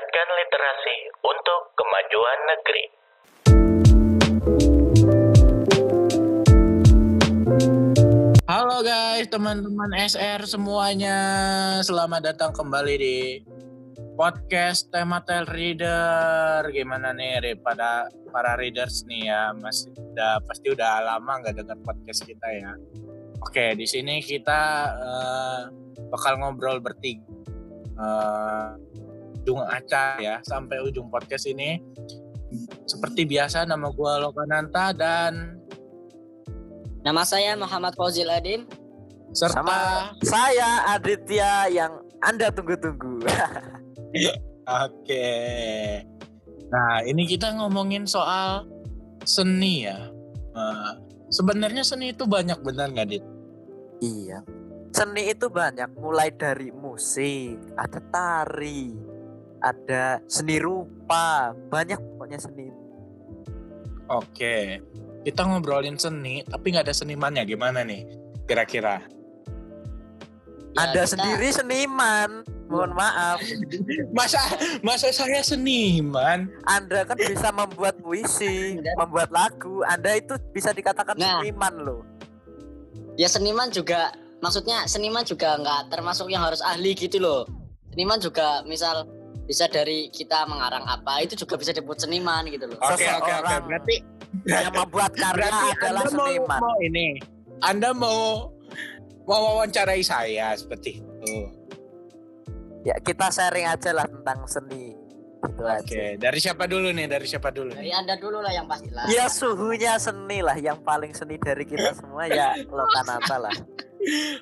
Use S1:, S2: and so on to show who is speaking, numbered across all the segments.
S1: meningkatkan literasi untuk kemajuan negeri.
S2: Halo guys, teman-teman SR semuanya. Selamat datang kembali di podcast Tematel Reader. Gimana nih Re, pada para readers nih ya? Masih udah pasti udah lama nggak dengar podcast kita ya. Oke, di sini kita eh, bakal ngobrol bertiga. Eh, ujung acara ya sampai ujung podcast ini. Seperti biasa nama gua Lokananta dan
S3: Nama saya Muhammad Fauzil Adim.
S2: serta
S4: Sama saya Aditya yang Anda tunggu-tunggu.
S2: Oke. Nah, ini kita ngomongin soal seni ya. Nah, sebenarnya seni itu banyak benar nggak, Dit?
S4: iya. Seni itu banyak mulai dari musik, ada tari, ada seni rupa, banyak pokoknya seni.
S2: Oke. Kita ngobrolin seni, tapi nggak ada senimannya. Gimana nih? Kira-kira?
S3: Ya,
S4: Anda
S3: kita-
S4: sendiri seniman. Mohon maaf,
S2: Masa masa saya seniman?
S4: Anda kan bisa membuat puisi, membuat lagu. Anda itu bisa dikatakan
S3: Nah.
S4: seniman loh.
S3: Ya seniman juga, maksudnya seniman juga nggak termasuk yang harus ahli gitu loh. Seniman juga misal bisa dari kita mengarang apa itu juga bisa disebut seniman gitu loh.
S2: Oke, oke, oke.
S4: Seseorang
S2: Berarti
S4: Yang membuat karya adalah
S2: Anda mau,
S4: seniman.
S2: mau ini. Anda mau mau wawancarai saya seperti itu.
S4: Ya kita sharing aja lah tentang seni. Gitu aja.
S2: Oke, dari siapa dulu nih? Dari siapa dulu
S3: Dari anda dulu lah yang pasti lah.
S4: Ya suhunya seni lah yang paling seni dari kita semua ya Lokanata lah.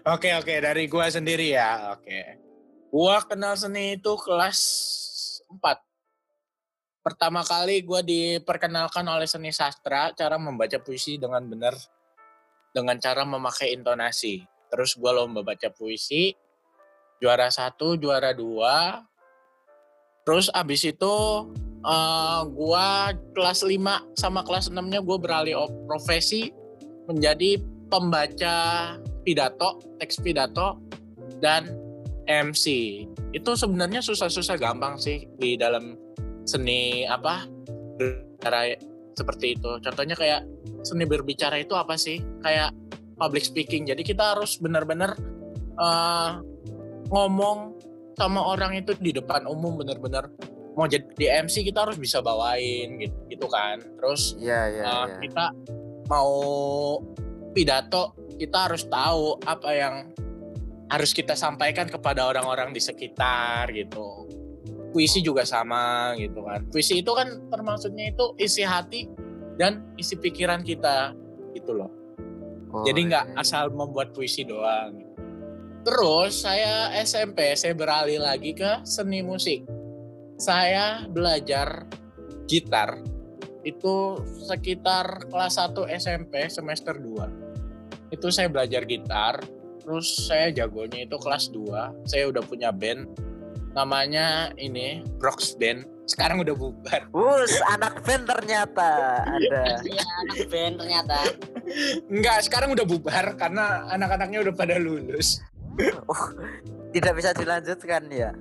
S2: Oke oke dari gua sendiri ya. Oke. Gua kenal seni itu kelas 4. Pertama kali gua diperkenalkan oleh seni sastra cara membaca puisi dengan benar dengan cara memakai intonasi. Terus gua lomba baca puisi juara satu, juara dua. Terus abis itu eh, gua kelas 5 sama kelas 6-nya gua beralih profesi menjadi pembaca pidato, teks pidato, dan MC. Itu sebenarnya susah-susah gampang sih di dalam seni apa berbicara seperti itu. Contohnya kayak seni berbicara itu apa sih? Kayak public speaking. Jadi kita harus benar-benar eh, ngomong sama orang itu di depan umum benar-benar mau jadi di MC kita harus bisa bawain gitu, gitu kan. Terus
S4: Iya iya
S2: Uh,
S4: iya.
S2: kita mau pidato kita harus tahu apa yang harus kita sampaikan kepada orang-orang di sekitar gitu. Puisi juga sama gitu kan. Puisi itu kan termaksudnya itu isi hati dan isi pikiran kita gitu loh.
S4: Oh,
S2: jadi nggak
S4: iya.
S2: asal membuat puisi doang. Terus saya SMP saya beralih lagi ke seni musik. Saya belajar gitar itu sekitar kelas 1 SMP semester 2 itu saya belajar gitar terus saya jagonya itu kelas 2 saya udah punya band namanya ini Brox Band sekarang udah bubar
S4: Wus, anak band ternyata ada.
S3: Iya anak band ternyata.
S2: enggak sekarang udah bubar karena anak-anaknya udah pada lulus
S4: Oh, tidak bisa dilanjutkan ya.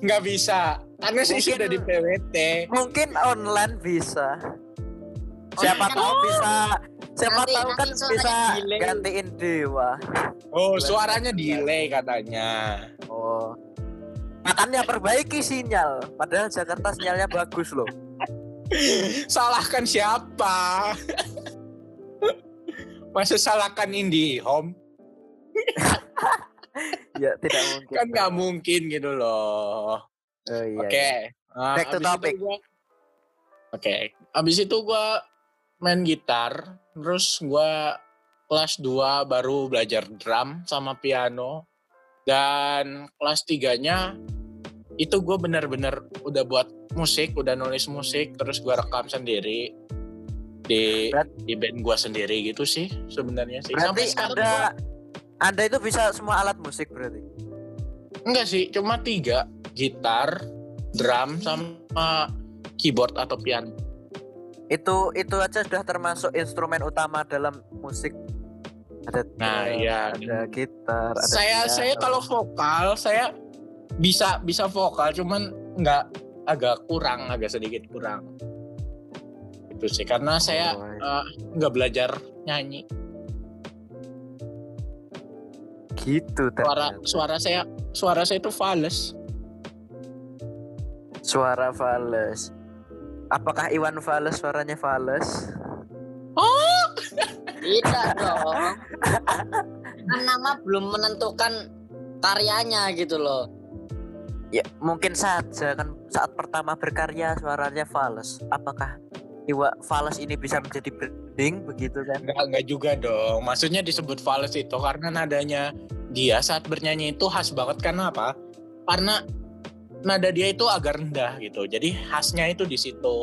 S2: nggak bisa karena sih
S4: Mungkin-
S2: sudah di PWT
S4: Mungkin online bisa. Siapa
S3: Online
S4: tahu bisa. Siapa
S3: Nanti-
S4: tahu kan
S3: nanti
S4: bisa
S3: delay.
S4: gantiin dewa.
S2: oh suaranya delay katanya
S4: Oh. Makanya perbaiki sinyal. Padahal Jakarta sinyalnya bagus loh.
S2: salahkan siapa masa salahkan IndiHome
S4: Ya tidak mungkin.
S2: kan nggak mungkin gitu loh
S4: Oh, iya,
S2: Oke.
S4: iya.
S2: Nah,
S4: Back to topic.
S2: gua- Oke. Abis itu gua main gitar, terus gua kelas 2 baru belajar drum sama piano. Dan kelas 3-nya itu gue bener-bener udah buat musik, udah nulis musik, terus gua rekam sendiri di
S4: Berat-
S2: di band gua sendiri gitu sih sebenarnya sih.
S4: Berarti
S2: sekarang
S4: Anda
S2: gua-
S4: Anda itu bisa semua alat musik berarti.
S2: enggak sih, cuma tiga, gitar, drum sama keyboard atau piano.
S4: Itu itu aja sudah termasuk instrumen utama dalam musik. Ada
S2: Nah,
S4: drum,
S2: iya.
S4: ada gitar, ada
S2: saya
S4: piano.
S2: saya kalau vokal saya bisa bisa vokal cuman nggak agak kurang, agak sedikit kurang. Itu sih karena saya
S4: Oh,
S2: eh, nggak belajar nyanyi.
S4: gitu
S2: Suara
S4: ternyata.
S2: suara saya suara saya itu fals.
S4: suara Fales. Apakah Iwan Fales suaranya Fales?
S2: Oh,
S3: Tidak dong. Kan nama belum menentukan karyanya gitu loh.
S4: Ya mungkin saja kan saat pertama berkarya suaranya Fales. Apakah Iwa Fales ini bisa menjadi branding begitu kan?
S2: Enggak, enggak juga dong. Maksudnya disebut fals itu karena nadanya dia saat bernyanyi itu khas banget karena apa? Karena nada dia itu agak rendah gitu. Jadi khasnya itu di situ.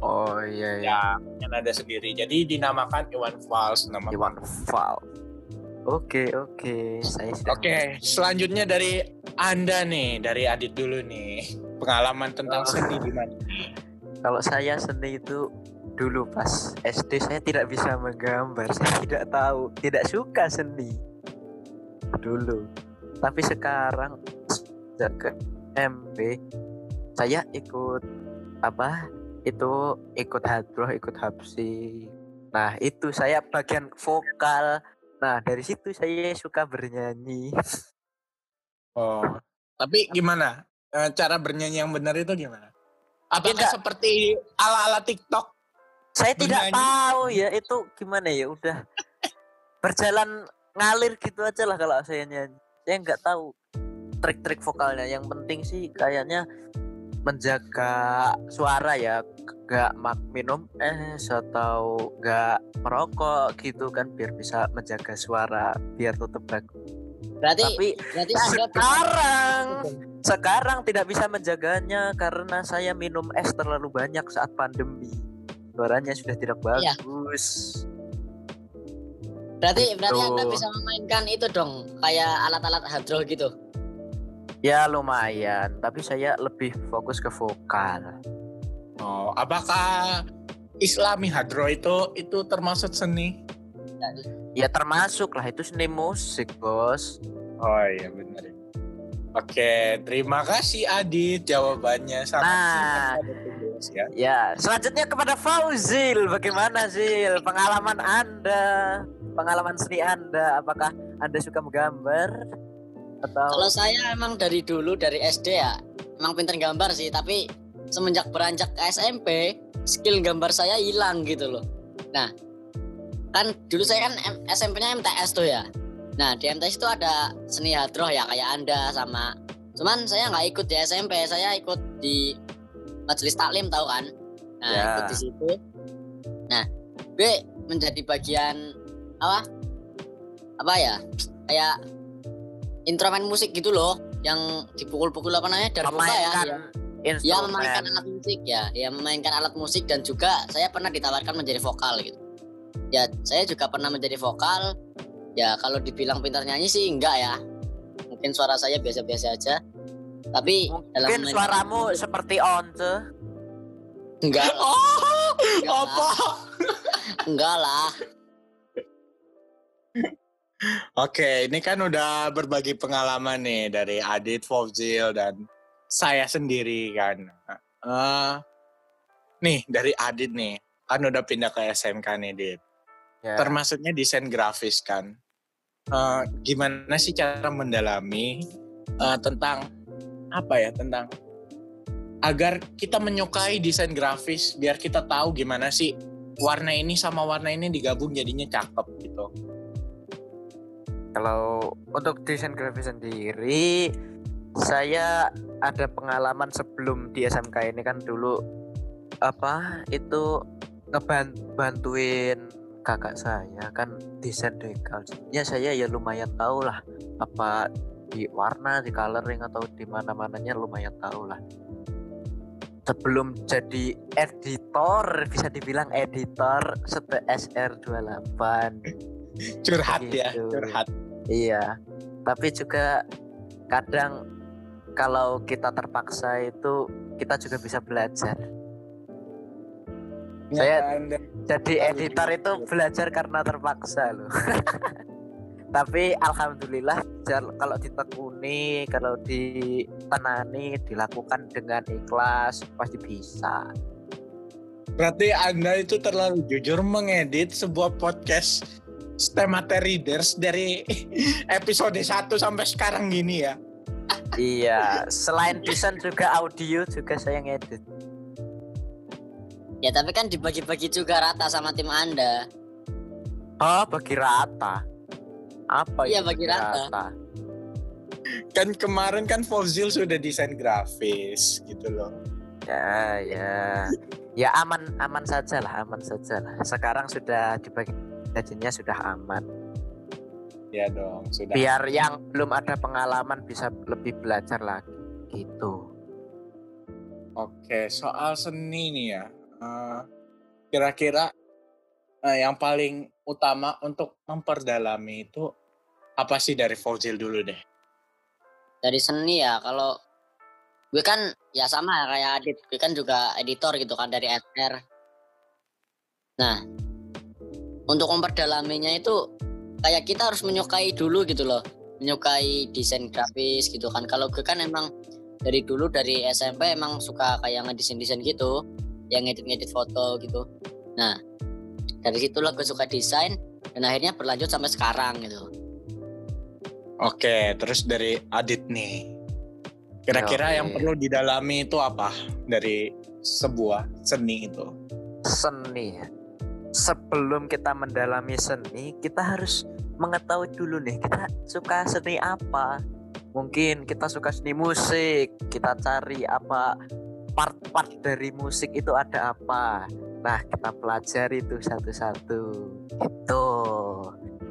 S4: Oh iya iya.
S2: Ya, punya nada sendiri. Jadi dinamakan Iwan Fals nama.
S4: Iwan Fals. Oke oke, saya sudah.
S2: Oke, selanjutnya dari Anda nih, dari Adit dulu nih. Pengalaman tentang
S4: Oh.
S2: seni gimana?
S4: Kalau saya seni itu dulu pas SD saya tidak bisa menggambar, saya tidak tahu, tidak suka seni dulu. Tapi sekarang sejak ke MP saya ikut apa? Itu ikut hadroh, ikut hapsi. Nah itu saya bagian vokal. Nah dari situ saya suka bernyanyi.
S2: Oh, tapi gimana? Eh, Cara bernyanyi yang benar itu gimana? Apakah
S4: Tidak.
S2: seperti ala-ala TikTok?
S4: Saya tidak tahu ya itu gimana ya udah berjalan ngalir gitu aja lah kalau saya nyanyi. Saya nggak tahu trik-trik vokalnya. Yang penting sih kayaknya menjaga suara ya, nggak mak minum es atau nggak merokok gitu kan biar bisa menjaga suara biar tetap bagus.
S3: Berarti
S4: Tapi
S3: berarti bisa-
S4: sekarang sekarang tidak bisa menjaganya karena saya minum es terlalu banyak saat pandemi. Suaranya sudah tidak
S3: Iya.
S4: bagus.
S3: berarti berarti
S4: Gitu.
S3: Anda bisa memainkan itu dong kayak alat-alat hadroh gitu.
S4: Ya lumayan, tapi saya lebih fokus ke vokal.
S2: Oh, apakah Islami hadro itu itu termasuk seni?
S4: Ya termasuk lah itu seni musik, Bos.
S2: Oh iya benar. Oke, terima kasih Adit jawabannya sangat
S4: Nah.
S2: singkat ya.
S4: Ya, selanjutnya kepada Fauzil. Bagaimana Zil pengalaman Anda? Pengalaman seni Anda, apakah Anda suka menggambar atau
S3: Kalau saya emang dari dulu dari SD ya emang pinter gambar sih tapi semenjak beranjak ke SMP skill gambar saya hilang gitu loh. Nah kan dulu saya kan SMP-nya MTS tuh ya. Nah di MTS itu ada seni hadroh ya kayak anda sama. Cuman saya nggak ikut di SMP, saya ikut di majelis taklim tahu kan? Nah
S4: Ya.
S3: ikut di situ. Nah gue menjadi bagian apa? Apa ya? Kayak instrumen musik gitu loh yang dipukul-pukul apa namanya dan buka ya, ya. Ya
S4: instrumen?
S3: memainkan alat musik ya, ya memainkan alat musik dan juga saya pernah ditawarkan menjadi vokal gitu. Ya saya juga pernah menjadi vokal. Ya kalau dibilang pintar nyanyi sih enggak ya. Mungkin suara saya biasa-biasa aja. Tapi dalam
S4: Mungkin
S3: memainkan
S4: suaramu
S3: musik,
S4: seperti Once.
S3: enggak
S2: Oh,
S3: enggak
S2: apa?
S3: lah, enggak lah.
S2: Oke, ini kan udah berbagi pengalaman nih dari Adit, Fawzil, dan saya sendiri kan. Eh, nih dari Adit nih, kan udah pindah ke SMK nih, Dit.
S4: Ya.
S2: Termasuknya desain grafis kan. Eh, gimana sih cara mendalami eh, tentang apa ya tentang agar kita menyukai desain grafis biar kita tahu gimana sih warna ini sama warna ini digabung jadinya cakep gitu.
S4: Kalau untuk desain grafis sendiri, saya ada pengalaman sebelum di SMK ini kan dulu apa itu ngebantuin kakak saya kan desain dekal. Ya saya ya lumayan tahu lah apa di warna, di coloring atau di mana-mananya lumayan tahu lah. Sebelum jadi editor, bisa dibilang editor sete SR28.
S2: Curhat ya,
S4: Gitu.
S2: curhat.
S4: Iya, tapi juga kadang kalau kita terpaksa itu kita juga bisa belajar. Saya-
S2: Anda
S4: Jadi editor itu belajar. karena terpaksa loh. tapi alhamdulillah kalau ditekuni kalau ditenani dilakukan dengan ikhlas pasti bisa.
S2: Berarti Anda itu terlalu jujur mengedit sebuah podcast Stemate Readers dari episode 1 sampai sekarang gini ya.
S4: iya selain desain juga audio juga saya ngedit
S3: Ya tapi kan dibagi-bagi juga rata sama tim Anda.
S4: oh bagi rata apa
S3: Iya,
S4: itu
S3: bagi rata.
S2: Kan kemarin kan Fozil sudah desain grafis gitu loh.
S4: ya ya ya aman aman saja lah aman saja lah sekarang sudah dibagi gajinya sudah aman
S2: Ya dong, sudah.
S4: biar yang belum ada pengalaman bisa lebih belajar lagi gitu
S2: Oke, soal seni nih ya. Eh, Kira-kira eh, yang paling utama untuk memperdalami itu apa sih dari Fozil dulu deh?
S3: Dari seni ya kalau gue kan ya sama kayak Adit, gue kan juga editor gitu kan dari FR. Nah, untuk memperdalaminya itu kayak kita harus menyukai dulu gitu loh, menyukai desain grafis gitu kan. Kalau gue kan emang dari dulu dari SMP emang suka kayak ngedesain-desain gitu, yang ngedit-ngedit foto gitu. Nah, dari situlah gue suka desain dan akhirnya berlanjut sampai sekarang gitu.
S2: Oke, terus dari Adit nih. Kira-kira
S4: Oke.
S2: yang perlu didalami itu apa dari sebuah seni itu?
S4: seni sebelum kita mendalami seni kita harus mengetahui dulu nih kita suka seni apa. Mungkin kita suka seni musik kita cari apa part-part dari musik itu ada apa. Nah kita pelajari itu satu-satu. Itu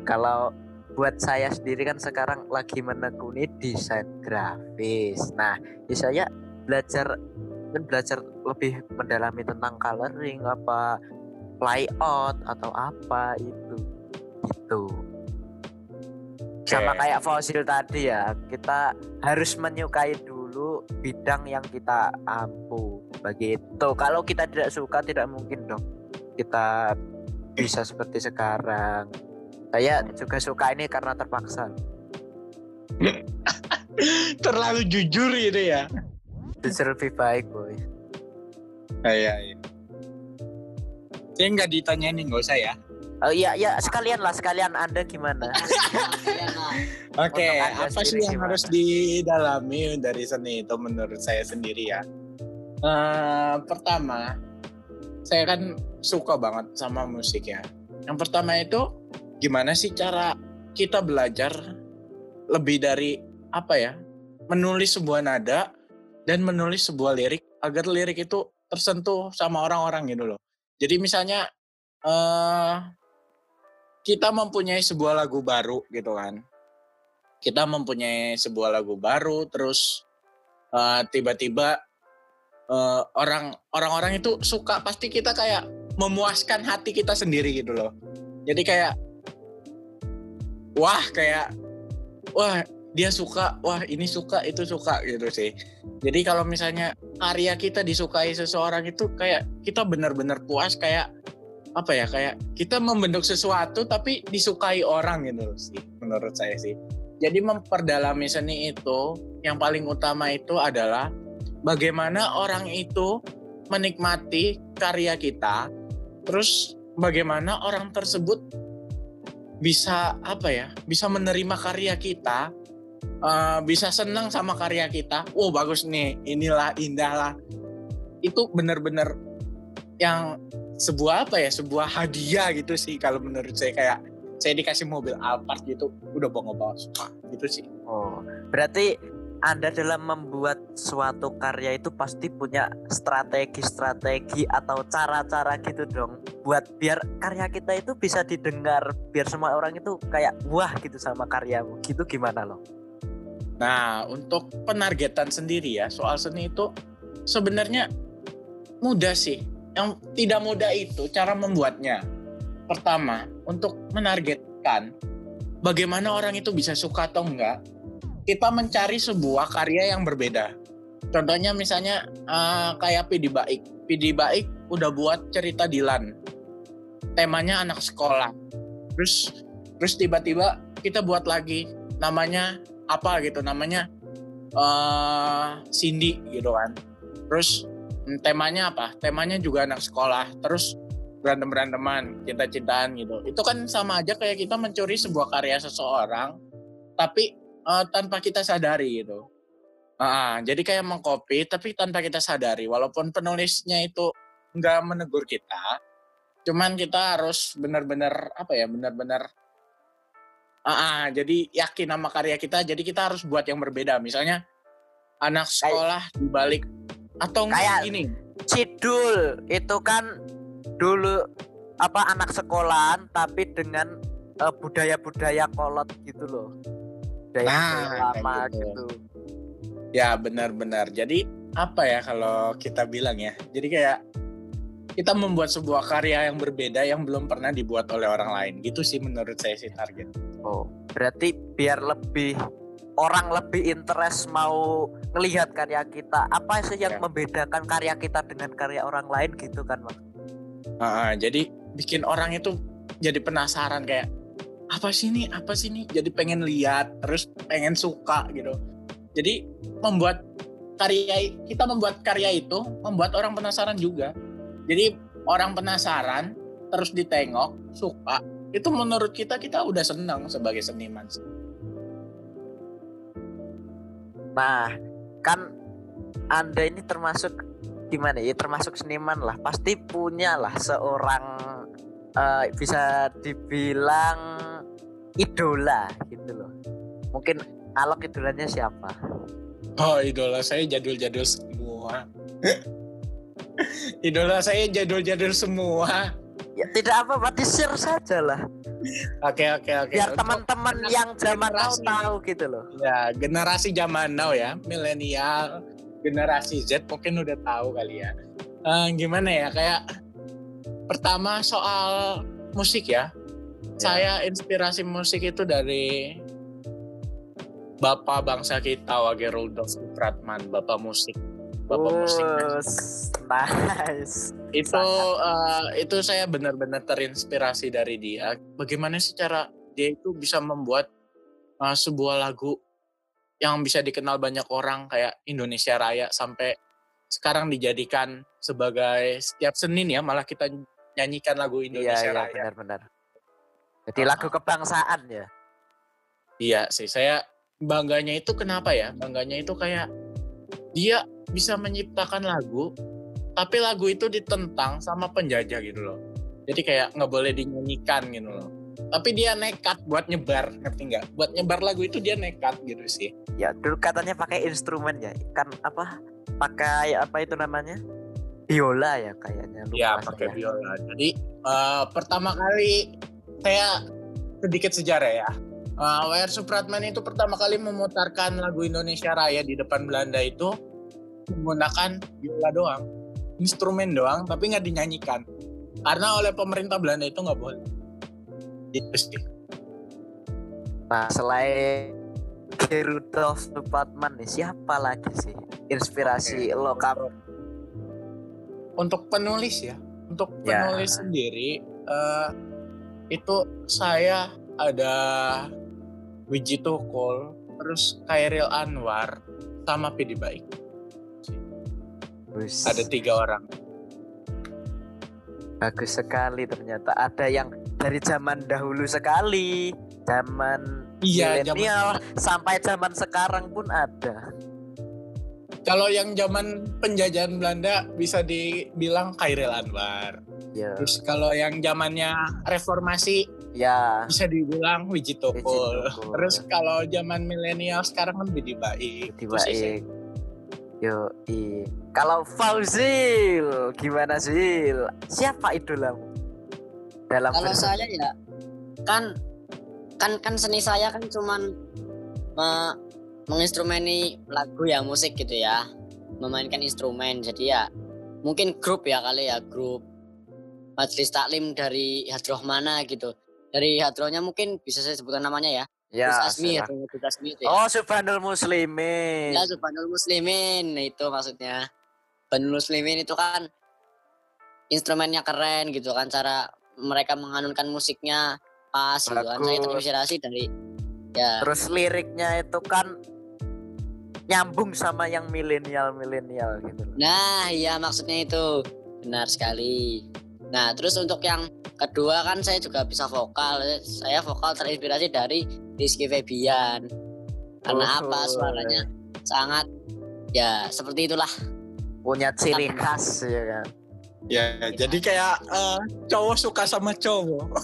S4: kalau buat saya sendiri kan sekarang lagi menekuni desain grafis. Nah ya saya belajar kan belajar lebih mendalami tentang coloring apa layout atau apa itu. Itu sama
S2: Oke.
S4: kayak fosil tadi ya kita harus menyukai dulu bidang yang kita ampu. Begitu. Kalau kita tidak suka tidak mungkin dong kita bisa seperti sekarang. Saya juga suka ini karena terpaksa.
S2: Terlalu jujur gitu ya.
S4: jujur lebih baik boy.
S2: Iya, iya. Saya nggak ditanyain nggak usah ya.
S4: oh iya ya sekalian lah sekalian anda gimana
S3: Iya, nah.
S2: Oke,
S4: Anda
S2: apa sih yang
S4: gimana?
S2: harus didalami dari seni itu menurut saya sendiri ya? Eh, pertama, saya kan suka banget sama musik ya. Yang pertama itu gimana sih cara kita belajar lebih dari apa ya? Menulis sebuah nada dan menulis sebuah lirik agar lirik itu tersentuh sama orang-orang gitu loh. Jadi misalnya eh kita mempunyai sebuah lagu baru gitu kan. Kita mempunyai sebuah lagu baru terus eh, tiba-tiba eh, orang orang-orang itu suka pasti kita kayak memuaskan hati kita sendiri gitu loh. Jadi kayak wah kayak wah dia suka wah ini suka itu suka gitu sih. Jadi kalau misalnya karya kita disukai seseorang itu kayak kita benar-benar puas kayak apa ya kayak kita membentuk sesuatu tapi disukai orang gitu sih menurut saya sih. Jadi memperdalami seni itu yang paling utama itu adalah bagaimana orang itu menikmati karya kita terus bagaimana orang tersebut bisa apa ya bisa menerima karya kita eh, bisa senang sama karya kita. Oh bagus nih. Inilah indah lah itu benar-benar yang sebuah apa ya? Sebuah hadiah gitu sih kalau menurut saya. Kayak saya dikasih mobil Alphard gitu udah bawa bawa suka gitu sih.
S4: Oh, berarti Anda dalam membuat suatu karya itu pasti punya strategi-strategi atau cara-cara gitu dong buat biar karya kita itu bisa didengar, biar semua orang itu kayak wah gitu sama karyamu. Gitu gimana loh?
S2: Nah, untuk penargetan sendiri ya, soal seni itu sebenarnya mudah sih. Yang tidak mudah itu cara membuatnya. Pertama, untuk menargetkan bagaimana orang itu bisa suka atau enggak, kita mencari sebuah karya yang berbeda. Contohnya misalnya eh, kayak Pidi Baik. Pidi Baik udah buat cerita Dilan. Temanya anak sekolah. Terus terus tiba-tiba kita buat lagi namanya apa gitu namanya eh Cindy gitu kan. Terus mm, temanya apa? Temanya juga anak sekolah terus berantem beranteman cinta cintaan gitu. Itu kan sama aja kayak kita mencuri sebuah karya seseorang tapi eh, tanpa kita sadari gitu. Ah, jadi kayak mengcopy tapi tanpa kita sadari. Walaupun penulisnya itu nggak menegur kita cuman kita harus benar-benar apa ya benar-benar ah, ah, jadi yakin sama karya kita jadi kita harus buat yang berbeda misalnya anak sekolah dibalik atau enggak
S4: Kayak-
S2: gini
S4: Cidul itu kan dulu apa anak sekolahan tapi dengan eh, budaya-budaya kolot gitu loh. Budaya
S2: Nah,
S4: lama
S2: gitu.
S4: gitu.
S2: ya benar-benar jadi apa ya kalau kita bilang ya jadi kayak kita membuat sebuah karya yang berbeda yang belum pernah dibuat oleh orang lain gitu sih menurut saya sih target
S4: Oh, berarti biar lebih orang lebih interest mau ngelihat karya kita. Apa sih yang
S2: Ya.
S4: membedakan karya kita dengan karya orang lain gitu kan, Mas?
S2: Ah, ah, jadi bikin orang itu jadi penasaran kayak apa sih ini apa sih ini jadi pengen lihat terus pengen suka gitu jadi membuat karya kita membuat karya itu membuat orang penasaran juga jadi orang penasaran terus ditengok suka itu menurut kita kita udah senang sebagai seniman sih.
S4: Nah, kan Anda ini termasuk gimana ya? Termasuk seniman lah. Pasti punya lah seorang eh, bisa dibilang idola gitu loh. Mungkin Alok idolanya siapa?
S2: Oh idola saya jadul-jadul semua. idola saya jadul-jadul semua.
S4: Ya tidak apa-apa, di-share saja lah.
S2: Oke oke oke.
S4: Biar teman-teman yang zaman now tahu gitu loh.
S2: Ya, generasi zaman now ya, milenial, generasi Z mungkin udah tahu kali ya. Eh, gimana ya, kayak pertama soal musik ya. Saya inspirasi musik itu dari Bapak bangsa kita Wage Rudolf Supratman, Bapak musik. Bapak musik.
S4: Oh, nice.
S2: Itu eh, itu saya benar-benar terinspirasi dari dia. Bagaimana sih cara dia itu bisa membuat eh, sebuah lagu yang bisa dikenal banyak orang kayak Indonesia Raya sampai sekarang dijadikan sebagai setiap Senin ya malah kita nyanyikan lagu
S4: Iya,
S2: Indonesia
S4: iya
S2: Raya.
S4: benar-benar. Jadi lagu kebangsaan ya.
S2: Iya sih, saya bangganya itu kenapa ya? Bangganya itu kayak dia bisa menciptakan lagu, tapi lagu itu ditentang sama penjajah gitu loh. Jadi kayak nggak boleh dinyanyikan gitu loh. Tapi dia nekat buat nyebar, ngerti nggak? Buat nyebar lagu itu dia nekat gitu sih.
S4: Ya dulu katanya pakai instrumen ya. Kan apa? Pakai apa itu namanya? Biola ya kayaknya. lupa saya.
S2: pakai biola. Jadi eh, pertama kali saya sedikit sejarah ya. Uh, W.R. Supratman itu pertama kali memutarkan lagu Indonesia Raya di depan Belanda itu menggunakan biola doang, instrumen doang, tapi nggak dinyanyikan. Karena oleh pemerintah Belanda itu nggak boleh. Itu sih.
S4: Nah selain Rudolf Supratman nih siapa lagi sih inspirasi lo kamu?
S2: Untuk penulis ya, untuk
S4: Ya.
S2: penulis sendiri eh, itu saya ada Wiji Tukul, terus Kairil Anwar, sama Pidi Baik.
S4: Wis,
S2: Ada tiga orang.
S4: bagus sekali ternyata ada yang dari zaman dahulu sekali, zaman
S2: Iya,
S4: milenial sampai zaman sekarang pun ada.
S2: Kalau yang zaman penjajahan Belanda bisa dibilang Kairil Anwar.
S4: Ya,
S2: Terus kalau yang zamannya reformasi
S4: ya.
S2: bisa dibilang Wiji Tukul. Terus kalau zaman milenial sekarang kan Pidi Baik. Sih saya.
S4: Yo, i. Kalau Fauzil, gimana Zil? Siapa idolamu? Dalam
S3: Kalau saya ya kan kan kan seni saya kan cuman me- menginstrumeni lagu ya musik gitu ya memainkan instrumen jadi ya mungkin grup ya kali ya grup majelis taklim dari hadroh mana gitu dari hadrohnya mungkin bisa saya sebutkan namanya ya
S4: ya,
S3: Asmi ya
S4: silakan.
S3: Gus Asmi itu ya
S4: Oh, Subhanul Muslimin.
S3: ya Subhanul Muslimin itu maksudnya Subhanul Muslimin itu kan instrumennya keren gitu kan cara mereka menganunkan musiknya pas gitu kan saya
S4: Bagus.
S3: terinspirasi dari ya
S4: Terus liriknya itu kan nyambung sama yang milenial milenial gitu.
S3: Nah, iya maksudnya itu. Benar sekali. Nah, terus untuk yang kedua kan saya juga bisa vokal. Saya vokal terinspirasi dari Rizky Febian. Karena
S4: Oh.
S3: apa? Suaranya sangat ya seperti itulah.
S4: Punya ciri khas ya kan.
S2: Ya, jadi kayak eh, cowok suka sama cowok.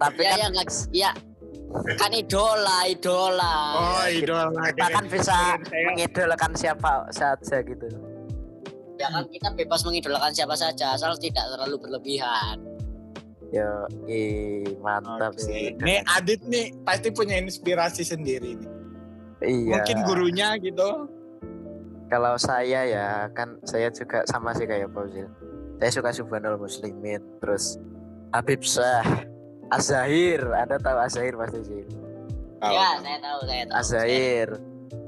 S4: Tapi
S3: Ya,
S4: kan
S3: ya, ya. Kan idola, idola.
S2: Oh, idola.
S4: kita kan bisa mengidolakan siapa saja gitu.
S3: Ya kan kita bebas mengidolakan siapa saja asal tidak terlalu berlebihan.
S4: Yo, ih, mantap
S2: Oke.
S4: sih.
S2: Nih Adit nih pasti punya inspirasi sendiri nih.
S4: Iya.
S2: Mungkin gurunya gitu.
S4: Kalau saya ya kan saya juga sama sih kayak Fauzil. Saya suka Subhanul Muslimin, terus Habib Syah, Azahir, Anda tahu Azahir pasti sih.
S3: Ya, saya tahu, saya tahu.
S4: Azahir.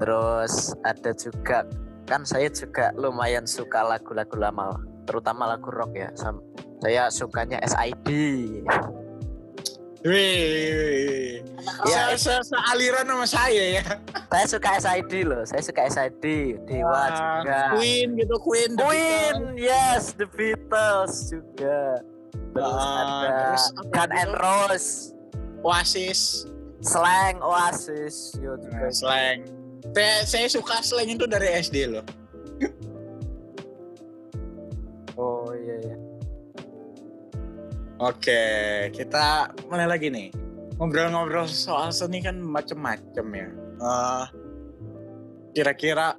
S4: Terus ada juga kan saya juga lumayan suka lagu-lagu lama, terutama lagu rock ya. Saya sukanya SID.
S2: Wih.
S4: Ya.
S2: Ya, se sealiran sama saya ya.
S4: Saya suka SID loh. Saya suka SID. Dewa
S2: Wah,
S4: juga.
S2: Queen gitu, Queen. The
S4: Queen,
S2: Beatles.
S4: yes, The Beatles juga. Terus
S2: Ah,
S4: ada
S2: terus
S4: Gun and? Rose,
S2: Oasis.
S4: Slang, Oasis, yo juga.
S2: Nah, slang. Saya, saya suka slang itu dari SD loh.
S4: Oh iya iya.
S2: Oke, kita mulai lagi nih. Ngobrol-ngobrol soal seni kan macem-macem ya. Eh, kira-kira,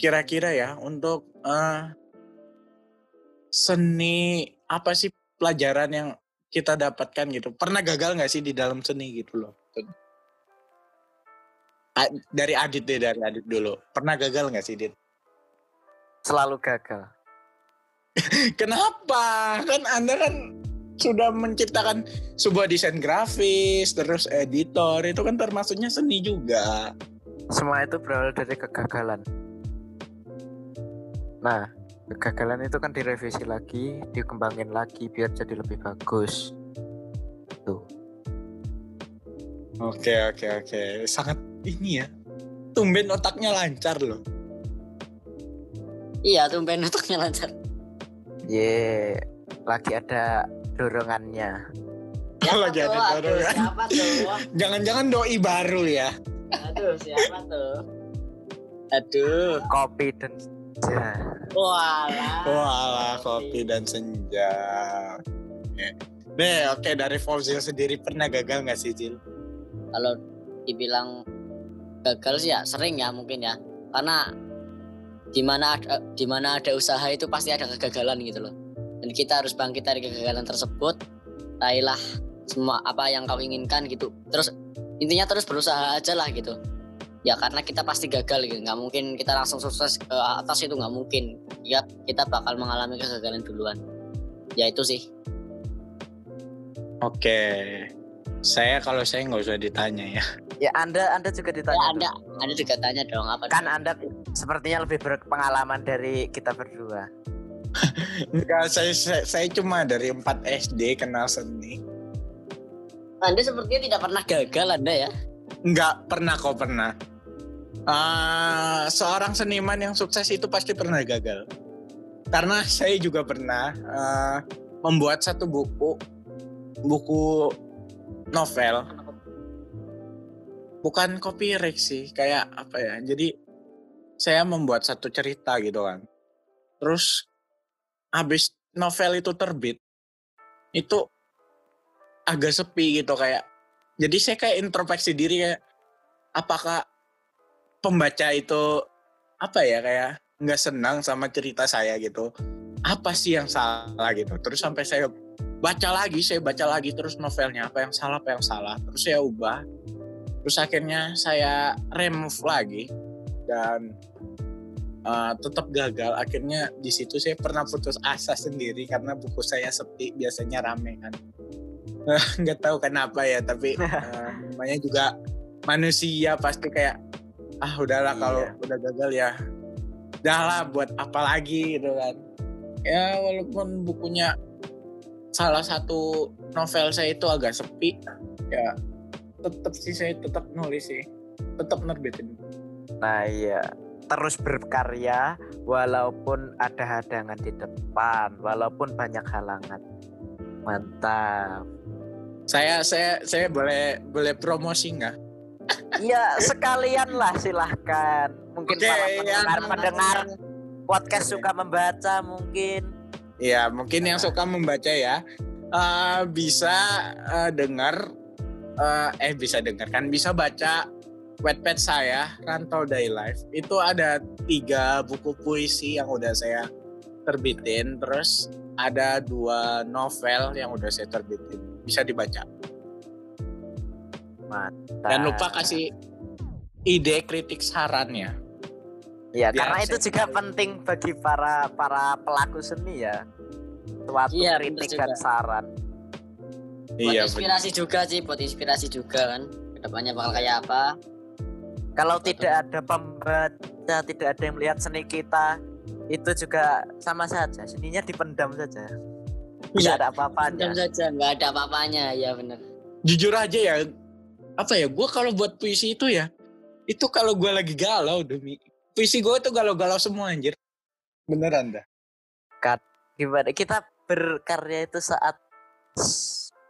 S2: kira-kira ya untuk eh, seni apa sih pelajaran yang kita dapatkan gitu? Pernah gagal nggak sih di dalam seni gitu loh? Dari Adit deh, dari Adit dulu. Pernah gagal nggak sih, Dit?
S4: Selalu gagal.
S2: Kenapa? Kan Anda kan sudah menciptakan sebuah desain grafis, terus editor, itu kan termasuknya seni juga.
S4: Semua itu berawal dari kegagalan. Nah, kegagalan itu kan direvisi lagi, dikembangin lagi biar jadi lebih bagus. Tuh.
S2: Oke, oke, oke. Sangat ini ya. Tumben otaknya lancar loh.
S3: Iya, tumben otaknya lancar.
S4: Ye, lagi ada dorongannya.
S2: Lagi ada dorongan.
S3: siapa tuh?
S2: Jangan-jangan doi baru ya.
S3: Aduh, siapa tuh? Aduh,
S4: Kopi dan senja.
S3: walah.
S2: Walah, kopi dan senja. Oke. Deh, oke dari Fauzil sendiri pernah gagal nggak sih, Cil?
S3: Kalau dibilang gagal sih ya sering ya mungkin ya. Karena di mana ada di mana ada usaha itu pasti ada kegagalan gitu loh. Dan kita harus bangkit dari kegagalan tersebut. Raihlah semua apa yang kau inginkan gitu. Terus intinya terus berusaha aja lah gitu. Ya karena kita pasti gagal gitu. Nggak mungkin kita langsung sukses ke atas itu nggak mungkin. Ya kita bakal mengalami kegagalan duluan. Ya itu sih.
S2: Oke. Saya kalau saya nggak usah ditanya ya.
S4: Ya Anda Anda juga ditanya.
S3: Ya. Anda Anda juga tanya dong apa
S4: Kan
S3: dong?
S4: Anda sepertinya lebih berpengalaman dari kita berdua.
S2: Enggak, saya, saya, saya cuma dari 4 SD kenal seni.
S3: Anda sepertinya tidak pernah gagal Anda ya.
S2: Enggak pernah kok pernah. Ah, seorang seniman yang sukses itu pasti pernah gagal. Karena saya juga pernah ah, membuat satu buku, buku novel. Bukan copyright sih, kayak apa ya? Jadi saya membuat satu cerita gitu kan. Terus habis novel itu terbit, itu agak sepi gitu kayak. Jadi saya kayak introspeksi diri kayak apakah pembaca itu apa ya kayak nggak senang sama cerita saya gitu. Apa sih yang salah gitu. Terus sampai saya baca lagi, saya baca lagi terus novelnya apa yang salah, apa yang salah. Terus saya ubah. Terus akhirnya saya remove lagi dan uh, tetap gagal. Akhirnya di situ saya pernah putus asa sendiri karena buku saya sepi, biasanya rame kan. Nggak tahu kenapa ya, tapi uh, namanya juga manusia pasti kayak ah udahlah kalau
S4: Iya.
S2: udah gagal ya udahlah buat apa lagi gitu kan ya walaupun bukunya salah satu novel saya itu agak sepi ya tetap sih saya tetap nulis sih tetap nerbitin
S4: Nah iya, terus berkarya walaupun ada hadangan di depan, walaupun banyak halangan. Mantap.
S2: saya saya saya boleh boleh promosi nggak
S4: Iya, sekalian lah silahkan. Mungkin
S2: Oke,
S4: para
S2: yang-
S4: pendengar-pendengar podcast suka membaca mungkin.
S2: ya mungkin yang suka membaca ya eh, bisa eh, dengar eh, eh bisa dengar kan bisa baca Wattpad saya Rantau Day Life itu ada tiga buku puisi yang udah saya terbitin terus ada dua novel yang udah saya terbitin bisa dibaca
S4: Mantap.
S2: dan lupa kasih ide kritik sarannya
S4: Ya,
S2: biar
S4: karena itu juga
S2: tahu.
S4: penting bagi para para pelaku seni ya. Suatu
S3: Iya, bener
S4: kritik dan saran.
S3: Buat
S2: iya bener.
S3: inspirasi juga sih buat inspirasi juga kan ke depannya bakal kayak apa
S4: Kalau tidak ada pembaca, tidak ada yang melihat seni kita, itu juga sama saja. Seninya dipendam saja. Tidak
S3: Iya,
S4: ada apa-apanya.
S3: Pendam saja nggak ada apa-apanya ya bener
S2: jujur aja ya apa ya gue kalau buat puisi itu ya itu kalau gue lagi galau demi puisi gue tuh galau-galau semua anjir beneran dah
S4: Gimana? Kita berkarya itu saat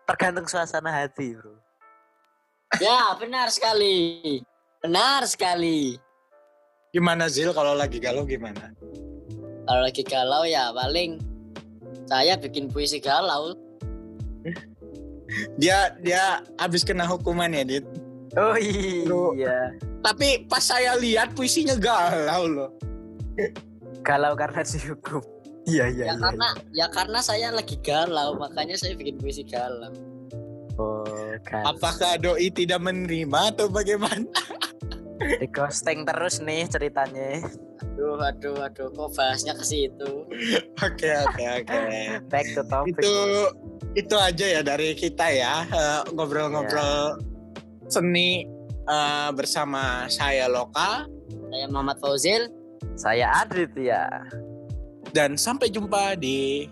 S4: tergantung suasana hati, bro.
S3: ya benar sekali benar sekali
S2: gimana Zil kalau lagi galau gimana
S3: kalau lagi galau ya paling saya bikin puisi galau
S2: dia dia habis kena hukuman ya dit
S4: Oh
S2: Bro.
S4: iya.
S2: tapi pas saya lihat puisinya galau loh
S4: Galau karena dihukum. Iya iya
S3: ya
S4: iya.
S3: karena ya karena saya lagi galau makanya saya bikin puisi galau
S4: Oh, kan.
S2: apakah doi tidak menerima atau bagaimana
S4: Di ghosting terus nih ceritanya.
S3: aduh aduh aduh kok bahasnya ke situ
S2: oke oke oke
S4: Back to topic.
S2: itu itu aja ya dari kita ya eh, ngobrol-ngobrol seni eh, bersama saya Loka
S3: saya Muhammad Fauzil
S4: Saya Adit ya.
S2: Dan sampai jumpa di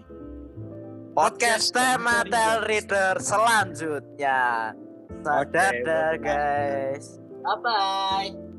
S4: Podcast tema Tel Reader selanjutnya.
S2: Oke,
S4: Dadah
S2: bye-bye.
S4: guys.
S3: bye bye